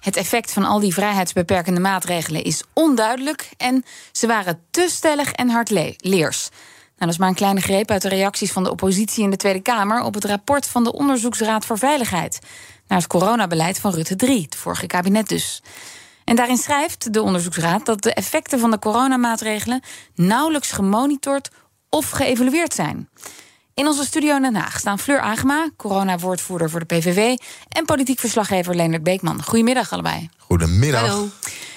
Het effect van al die vrijheidsbeperkende maatregelen is onduidelijk. En ze waren te stellig en hardleers. Nou, dat is maar een kleine greep uit de reacties van de oppositie in de Tweede Kamer op het rapport van de Onderzoeksraad voor Veiligheid naar het coronabeleid van Rutte 3, het vorige kabinet dus. En daarin schrijft de onderzoeksraad dat de effecten van de coronamaatregelen nauwelijks gemonitord of geëvalueerd zijn. In onze studio in Den Haag staan Fleur Agema, corona-woordvoerder voor de PVV, en politiek verslaggever Leonard Beekman. Goedemiddag allebei. Goedemiddag. Hallo.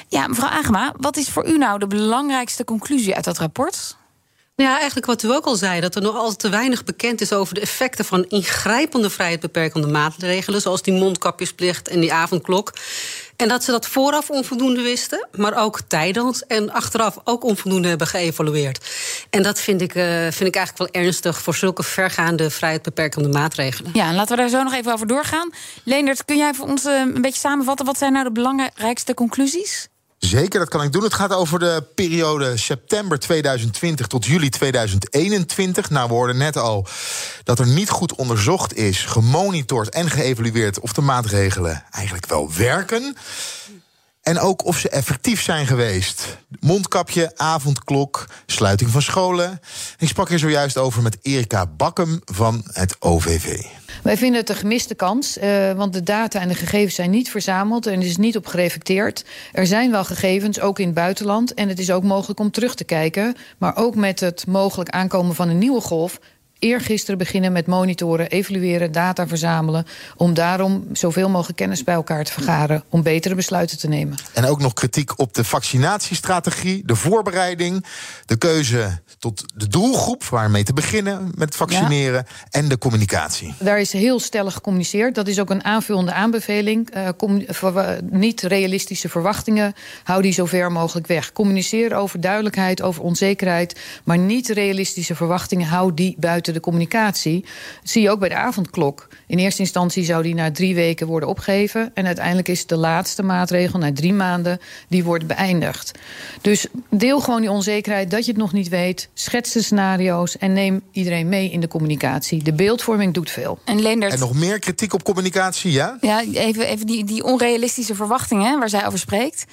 Ja, mevrouw Agema, wat is voor u nou de belangrijkste conclusie uit dat rapport? Ja, eigenlijk wat u ook al zei, dat er nog altijd te weinig bekend is over de effecten van ingrijpende vrijheidsbeperkende maatregelen, zoals die mondkapjesplicht en die avondklok. En dat ze dat vooraf onvoldoende wisten, maar ook tijdens en achteraf ook onvoldoende hebben geëvalueerd. En dat vind ik, uh, vind ik eigenlijk wel ernstig voor zulke vergaande vrijheidsbeperkende maatregelen. Ja, en laten we daar zo nog even over doorgaan. Leendert, kun jij voor ons uh, een beetje samenvatten wat zijn nou de belangrijkste conclusies? Zeker, dat kan ik doen. Het gaat over de periode september 2020 tot juli 2021. Nou, we hoorden net al dat er niet goed onderzocht is, gemonitord en geëvalueerd of de maatregelen eigenlijk wel werken. En ook of ze effectief zijn geweest. Mondkapje, avondklok, sluiting van scholen. Ik sprak hier zojuist over met Erika Bakkum van het OVV. Wij vinden het een gemiste kans, uh, want de data en de gegevens zijn niet verzameld en er is niet op gereflecteerd. Er zijn wel gegevens, ook in het buitenland, en het is ook mogelijk om terug te kijken. Maar ook met het mogelijk aankomen van een nieuwe golf eergisteren beginnen met monitoren, evalueren, data verzamelen. Om daarom zoveel mogelijk kennis bij elkaar te vergaren. Om betere besluiten te nemen. En ook nog kritiek op de vaccinatiestrategie, de voorbereiding, de keuze tot de doelgroep waarmee te beginnen met vaccineren en de communicatie. Daar is heel stellig gecommuniceerd. Dat is ook een aanvullende aanbeveling. Uh, niet realistische verwachtingen, hou die zo ver mogelijk weg. Communiceer over duidelijkheid, over onzekerheid, maar niet realistische verwachtingen, hou die buiten de communicatie. Dat zie je ook bij de avondklok. In eerste instantie zou die na drie weken worden opgegeven. En uiteindelijk is de laatste maatregel, na drie maanden, die wordt beëindigd. Dus deel gewoon die onzekerheid dat je het nog niet weet. Schets de scenario's en neem iedereen mee in de communicatie. De beeldvorming doet veel. En, Leendert, en nog meer kritiek op communicatie, ja? Ja, even, even die, die onrealistische verwachtingen waar zij over spreekt.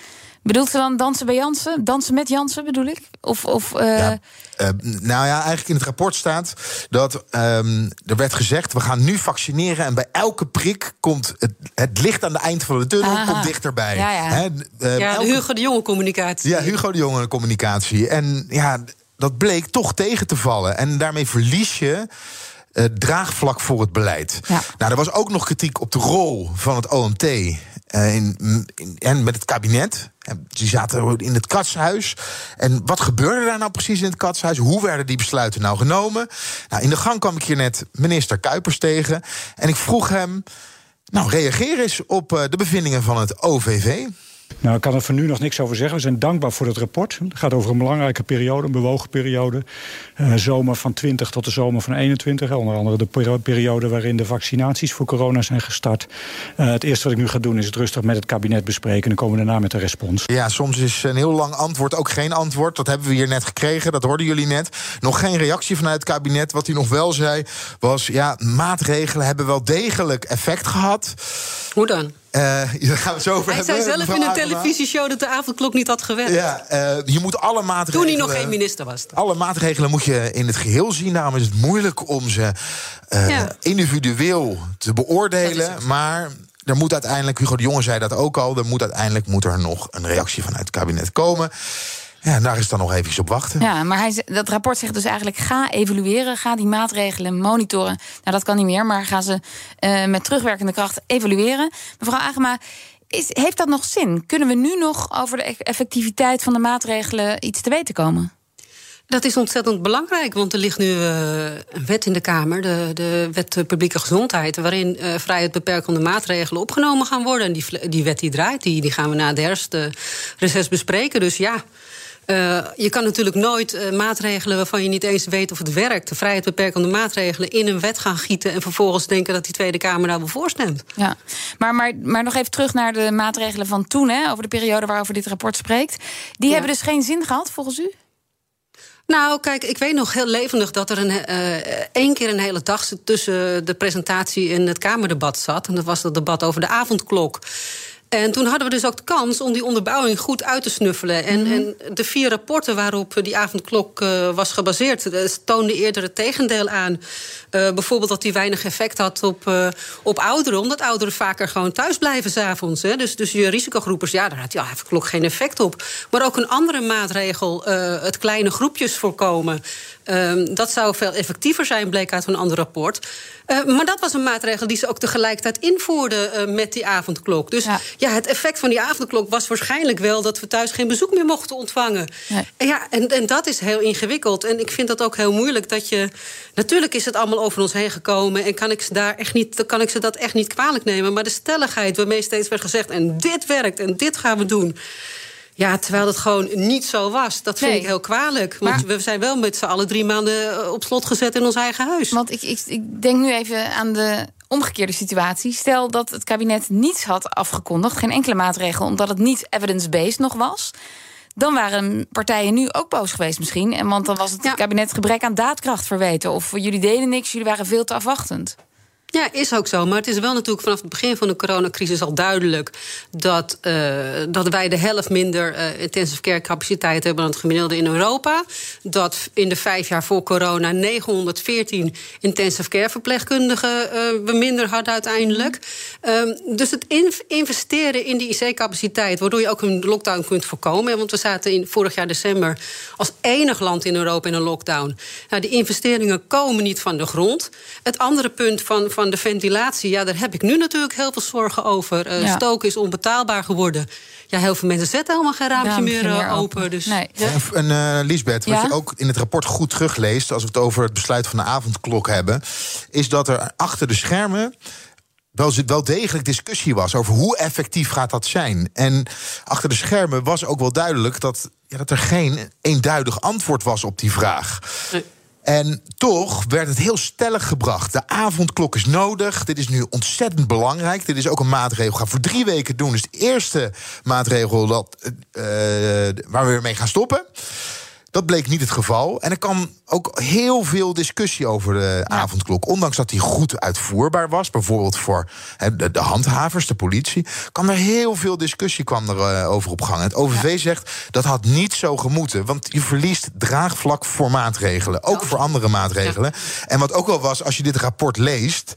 Bedoelt ze dan dansen bij Jansen? Dansen met Jansen bedoel ik? Of, of, uh... ja, uh, nou ja, eigenlijk in het rapport staat dat um, er werd gezegd... we gaan nu vaccineren en bij elke prik komt het, het licht aan het eind van de tunnel komt dichterbij. Ja, ja. He, uh, ja elke... Hugo de Jonge communicatie. Ja, Hugo de Jonge communicatie. En ja, dat bleek toch tegen te vallen. En daarmee verlies je... Uh, draagvlak voor het beleid. Ja. Nou, er was ook nog kritiek op de rol van het OMT in, in, en met het kabinet. Die zaten in het katshuis. En wat gebeurde daar nou precies in het katshuis? Hoe werden die besluiten nou genomen? Nou, in de gang kwam ik hier net minister Kuipers tegen. En ik vroeg hem. Nou, reageer eens op uh, de bevindingen van het OVV. Nou, ik kan er voor nu nog niks over zeggen. We zijn dankbaar voor het rapport. Het gaat over een belangrijke periode, een bewogen periode. Uh, zomer van 20 tot de zomer van 21. Onder andere de periode waarin de vaccinaties voor corona zijn gestart. Uh, het eerste wat ik nu ga doen is het rustig met het kabinet bespreken. En dan komen we daarna met de respons. Ja, soms is een heel lang antwoord ook geen antwoord. Dat hebben we hier net gekregen, dat hoorden jullie net. Nog geen reactie vanuit het kabinet. Wat hij nog wel zei was, ja, maatregelen hebben wel degelijk effect gehad. Hoe dan? Uh, daar gaan we zo over hij zei zelf in een televisieshow dat de avondklok niet had gewerkt. Ja, uh, je moet alle maatregelen... Toen hij nog geen minister was. Alle maatregelen moet je in het geheel zien. Daarom is het moeilijk om ze uh, ja. individueel te beoordelen. Maar er moet uiteindelijk, Hugo de Jonge zei dat ook al... er moet uiteindelijk moet er nog een reactie vanuit het kabinet komen. Ja, en daar is dan nog even op wachten. Ja, maar hij, dat rapport zegt dus eigenlijk: ga evalueren, ga die maatregelen monitoren. Nou, dat kan niet meer, maar ga ze uh, met terugwerkende kracht evalueren. Mevrouw Agema, is, heeft dat nog zin? Kunnen we nu nog over de effectiviteit van de maatregelen iets te weten komen? Dat is ontzettend belangrijk, want er ligt nu uh, een wet in de Kamer, de, de Wet Publieke Gezondheid, waarin uh, vrijheid beperkende maatregelen opgenomen gaan worden. En die, die wet die draait, die, die gaan we na de herfstreces bespreken. Dus ja. Uh, je kan natuurlijk nooit uh, maatregelen waarvan je niet eens weet of het werkt, de vrijheid beperkende maatregelen, in een wet gaan gieten en vervolgens denken dat die Tweede Kamer daar wel voorstemt. Ja, maar, maar, maar nog even terug naar de maatregelen van toen, hè, over de periode waarover dit rapport spreekt. Die ja. hebben dus geen zin gehad, volgens u? Nou, kijk, ik weet nog heel levendig dat er een, uh, één keer een hele dag tussen de presentatie en het Kamerdebat zat. En dat was het debat over de avondklok. En toen hadden we dus ook de kans om die onderbouwing goed uit te snuffelen. En, mm -hmm. en de vier rapporten waarop die avondklok uh, was gebaseerd, uh, toonden eerder het tegendeel aan. Uh, bijvoorbeeld dat die weinig effect had op, uh, op ouderen, omdat ouderen vaker gewoon thuis blijven s'avonds. Dus, dus je risicogroepers, ja, daar had die avondklok geen effect op. Maar ook een andere maatregel, het kleine groepjes voorkomen. Um, dat zou veel effectiever zijn, bleek uit een ander rapport. Uh, maar dat was een maatregel die ze ook tegelijkertijd invoerden uh, met die avondklok. Dus ja. ja. het effect van die avondklok was waarschijnlijk wel dat we thuis geen bezoek meer mochten ontvangen. Nee. En, ja, en, en dat is heel ingewikkeld. En ik vind dat ook heel moeilijk dat je. Natuurlijk is het allemaal over ons heen gekomen. En kan ik ze daar echt niet, kan ik ze dat echt niet kwalijk nemen. Maar de stelligheid waarmee steeds werd gezegd: en dit werkt en dit gaan we doen. Ja, terwijl het gewoon niet zo was. Dat vind nee. ik heel kwalijk. Want maar, we zijn wel met z'n allen drie maanden eh, op slot gezet in ons eigen huis. Want ik, ik, ik denk nu even aan de omgekeerde situatie. Stel dat het kabinet niets had afgekondigd, geen enkele maatregel, omdat het niet evidence-based nog was. Dan waren partijen nu ook boos geweest misschien. En want dan was het ja. kabinet gebrek aan daadkracht verweten. Of jullie deden niks, jullie waren veel te afwachtend. Ja, is ook zo. Maar het is wel natuurlijk vanaf het begin van de coronacrisis al duidelijk dat, uh, dat wij de helft minder uh, intensive care capaciteit hebben dan het gemiddelde in Europa. Dat in de vijf jaar voor corona 914 intensive care verpleegkundigen uh, we minder hadden uiteindelijk. Um, dus het investeren in die IC-capaciteit, waardoor je ook een lockdown kunt voorkomen. Want we zaten in vorig jaar december als enig land in Europa in een lockdown. Nou, die investeringen komen niet van de grond. Het andere punt van de ventilatie, ja, daar heb ik nu natuurlijk heel veel zorgen over. Uh, ja. Stoken is onbetaalbaar geworden. Ja, heel veel mensen zetten helemaal geen raampje ja, meer, meer, open. open. Dus, nee. ja. En uh, Lisbeth, wat je ook in het rapport goed terugleest... als we het over het besluit van de avondklok hebben... is dat er achter de schermen wel, wel degelijk discussie was over hoe effectief gaat dat zijn. En achter de schermen was ook wel duidelijk dat, ja, dat er geen eenduidig antwoord was op die vraag. Nee. En toch werd het heel stellig gebracht. De avondklok is nodig. Dit is nu ontzettend belangrijk. Dit is ook een maatregel. Ga voor drie weken doen. Dus de eerste maatregel dat, uh, waar we mee gaan stoppen. Dat bleek niet het geval. En er kwam ook heel veel discussie over de ja. avondklok. Ondanks dat die goed uitvoerbaar was, bijvoorbeeld voor de, handhavers, de politie, kwam er heel veel discussie kwam er, uh, over op gang. Het OVV ja. zegt dat had niet zo gemoeten, want je verliest draagvlak voor maatregelen, ook voor andere maatregelen. Ja. En wat ook wel was, als je dit rapport leest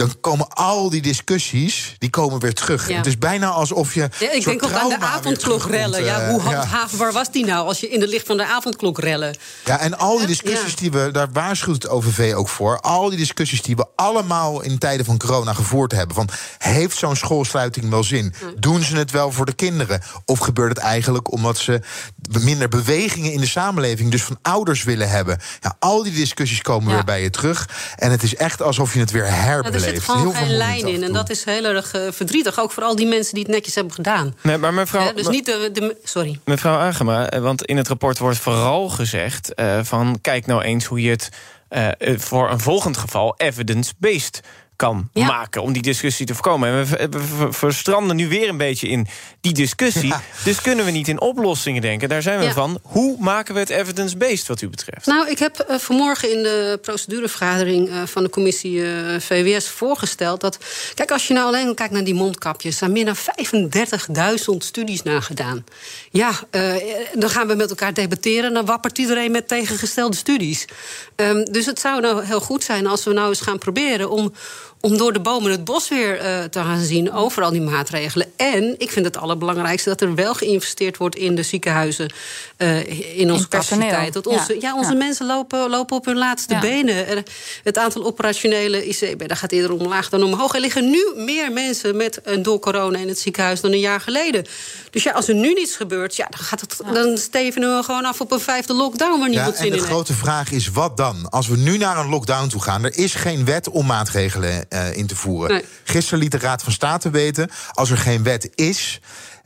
dan komen al die discussies die komen weer terug. Ja. Het is bijna alsof je. Ja, ik denk ook aan de avondklok-rellen. Ja, hoe handhaafbaar was die nou als je in de licht van de avondklok rellen? Ja, en al die discussies die we, daar waarschuwt het OVV ook voor. Al die discussies die we allemaal in tijden van corona gevoerd hebben. Van heeft zo'n schoolsluiting wel zin? Doen ze het wel voor de kinderen? Of gebeurt het eigenlijk omdat ze minder bewegingen in de samenleving, dus van ouders willen hebben? Ja, al die discussies komen weer bij je terug. En het is echt alsof je het weer herbeleeft zit gewoon geen lijn in. En dat is heel erg uh, verdrietig. Ook voor al die mensen die het netjes hebben gedaan. Nee, maar mevrouw... Ja, dus niet de, de, Sorry. Mevrouw Agema, eh, want in het rapport wordt vooral gezegd... Uh, van kijk nou eens hoe je het uh, voor een volgend geval evidence-based kan ja. maken om die discussie te voorkomen. En we, we, verstranden nu weer een beetje in die discussie. Ja. Dus kunnen we niet in oplossingen denken? Daar zijn we ja. van. Hoe maken we het evidence-based wat u betreft? Nou, ik heb uh, vanmorgen in de procedurevergadering uh, van de commissie uh, VWS voorgesteld dat. Kijk, als je nou alleen kijkt naar die mondkapjes, zijn meer dan 35.000 studies nagedaan. Ja, dan gaan we met elkaar debatteren. Dan wappert iedereen met tegengestelde studies. Um, dus het zou nou heel goed zijn als we nou eens gaan proberen om om door de bomen het bos weer uh, te gaan zien over al die maatregelen. En ik vind het allerbelangrijkste dat er wel geïnvesteerd wordt in de ziekenhuizen, uh, in onze in capaciteit. Dat onze, ja, onze mensen lopen, lopen op hun laatste benen. Het aantal operationele IC, daar gaat eerder omlaag dan omhoog. Er liggen nu meer mensen met, uh, door corona in het ziekenhuis dan een jaar geleden. Dus ja, als er nu niets gebeurt, ja, dan, gaat het, dan stevenen we gewoon af op een vijfde lockdown waar niemand zin in heeft. De grote vraag is: wat dan? Als we nu naar een lockdown toe gaan, er is geen wet om maatregelen in te voeren. Gisteren liet de Raad van State weten: als er geen wet is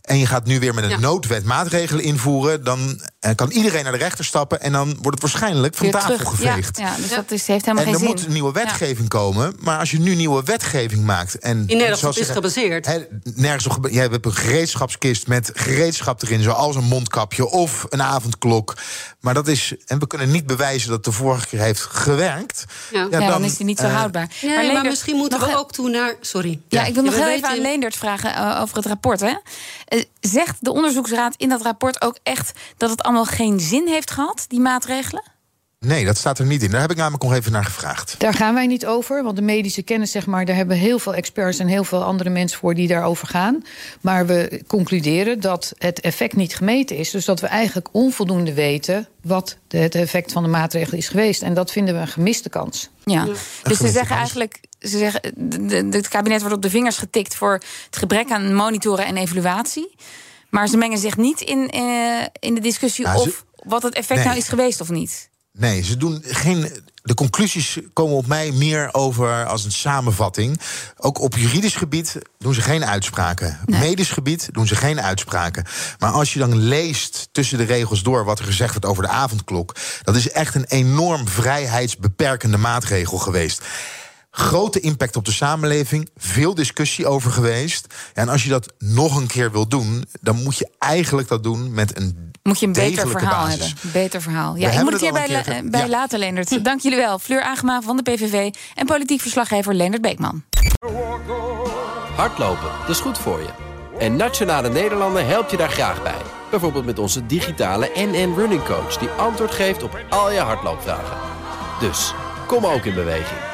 en je gaat nu weer met een noodwet maatregelen invoeren, dan uh, kan iedereen naar de rechter stappen en dan wordt het waarschijnlijk van tafel geveegd. Ja, dus dat is, heeft helemaal en geen zin. er moet een nieuwe wetgeving komen, maar als je nu nieuwe wetgeving maakt en in Nederland is gebaseerd. He, nergens op, je hebt een gereedschapskist met gereedschap erin, zoals een mondkapje of een avondklok. Maar dat is, en we kunnen niet bewijzen dat het de vorige keer heeft gewerkt. Ja, dan, dan, is die niet zo uh, houdbaar. Nee, maar, maar, misschien moeten we ook toe naar. Sorry. Ja, ik wil nog heel even aan Leendert vragen uh, over het rapport. Hè. Uh, zegt de onderzoeksraad in dat rapport ook echt dat het allemaal geen zin heeft gehad, die maatregelen? Nee, dat staat er niet in. Daar heb ik namelijk nog even naar gevraagd. Daar gaan wij niet over, want de medische kennis, zeg maar, daar hebben heel veel experts en heel veel andere mensen voor die daarover gaan. Maar we concluderen dat het effect niet gemeten is. Dus dat we eigenlijk onvoldoende weten wat het effect van de maatregelen is geweest. En dat vinden we een gemiste kans. Ja, dus ze zeggen eigenlijk. Ze zeggen, het kabinet wordt op de vingers getikt voor het gebrek aan monitoren en evaluatie. Maar ze mengen zich niet in, uh, in de discussie ze, of wat het effect nee. nou is geweest of niet. Nee, ze doen geen. De conclusies komen op mij meer over als een samenvatting. Ook op juridisch gebied doen ze geen uitspraken. Nee. Medisch gebied doen ze geen uitspraken. Maar als je dan leest tussen de regels door wat er gezegd wordt over de avondklok, dat is echt een enorm vrijheidsbeperkende maatregel geweest grote impact op de samenleving. Veel discussie over geweest. Ja, en als je dat nog een keer wil doen, dan moet je eigenlijk dat doen met een. Moet je een beter verhaal basis. hebben. Beter verhaal. Ja, ik moet het hierbij la bij ja. laten, Leendert. Dank jullie wel. Fleur Agema van de PVV en politiek verslaggever Leendert Beekman. Hardlopen, dat is goed voor je. En Nationale Nederlanden helpt je daar graag bij. Bijvoorbeeld met onze digitale NN Running Coach... die antwoord geeft op al je hardloopvragen. Dus, kom ook in beweging.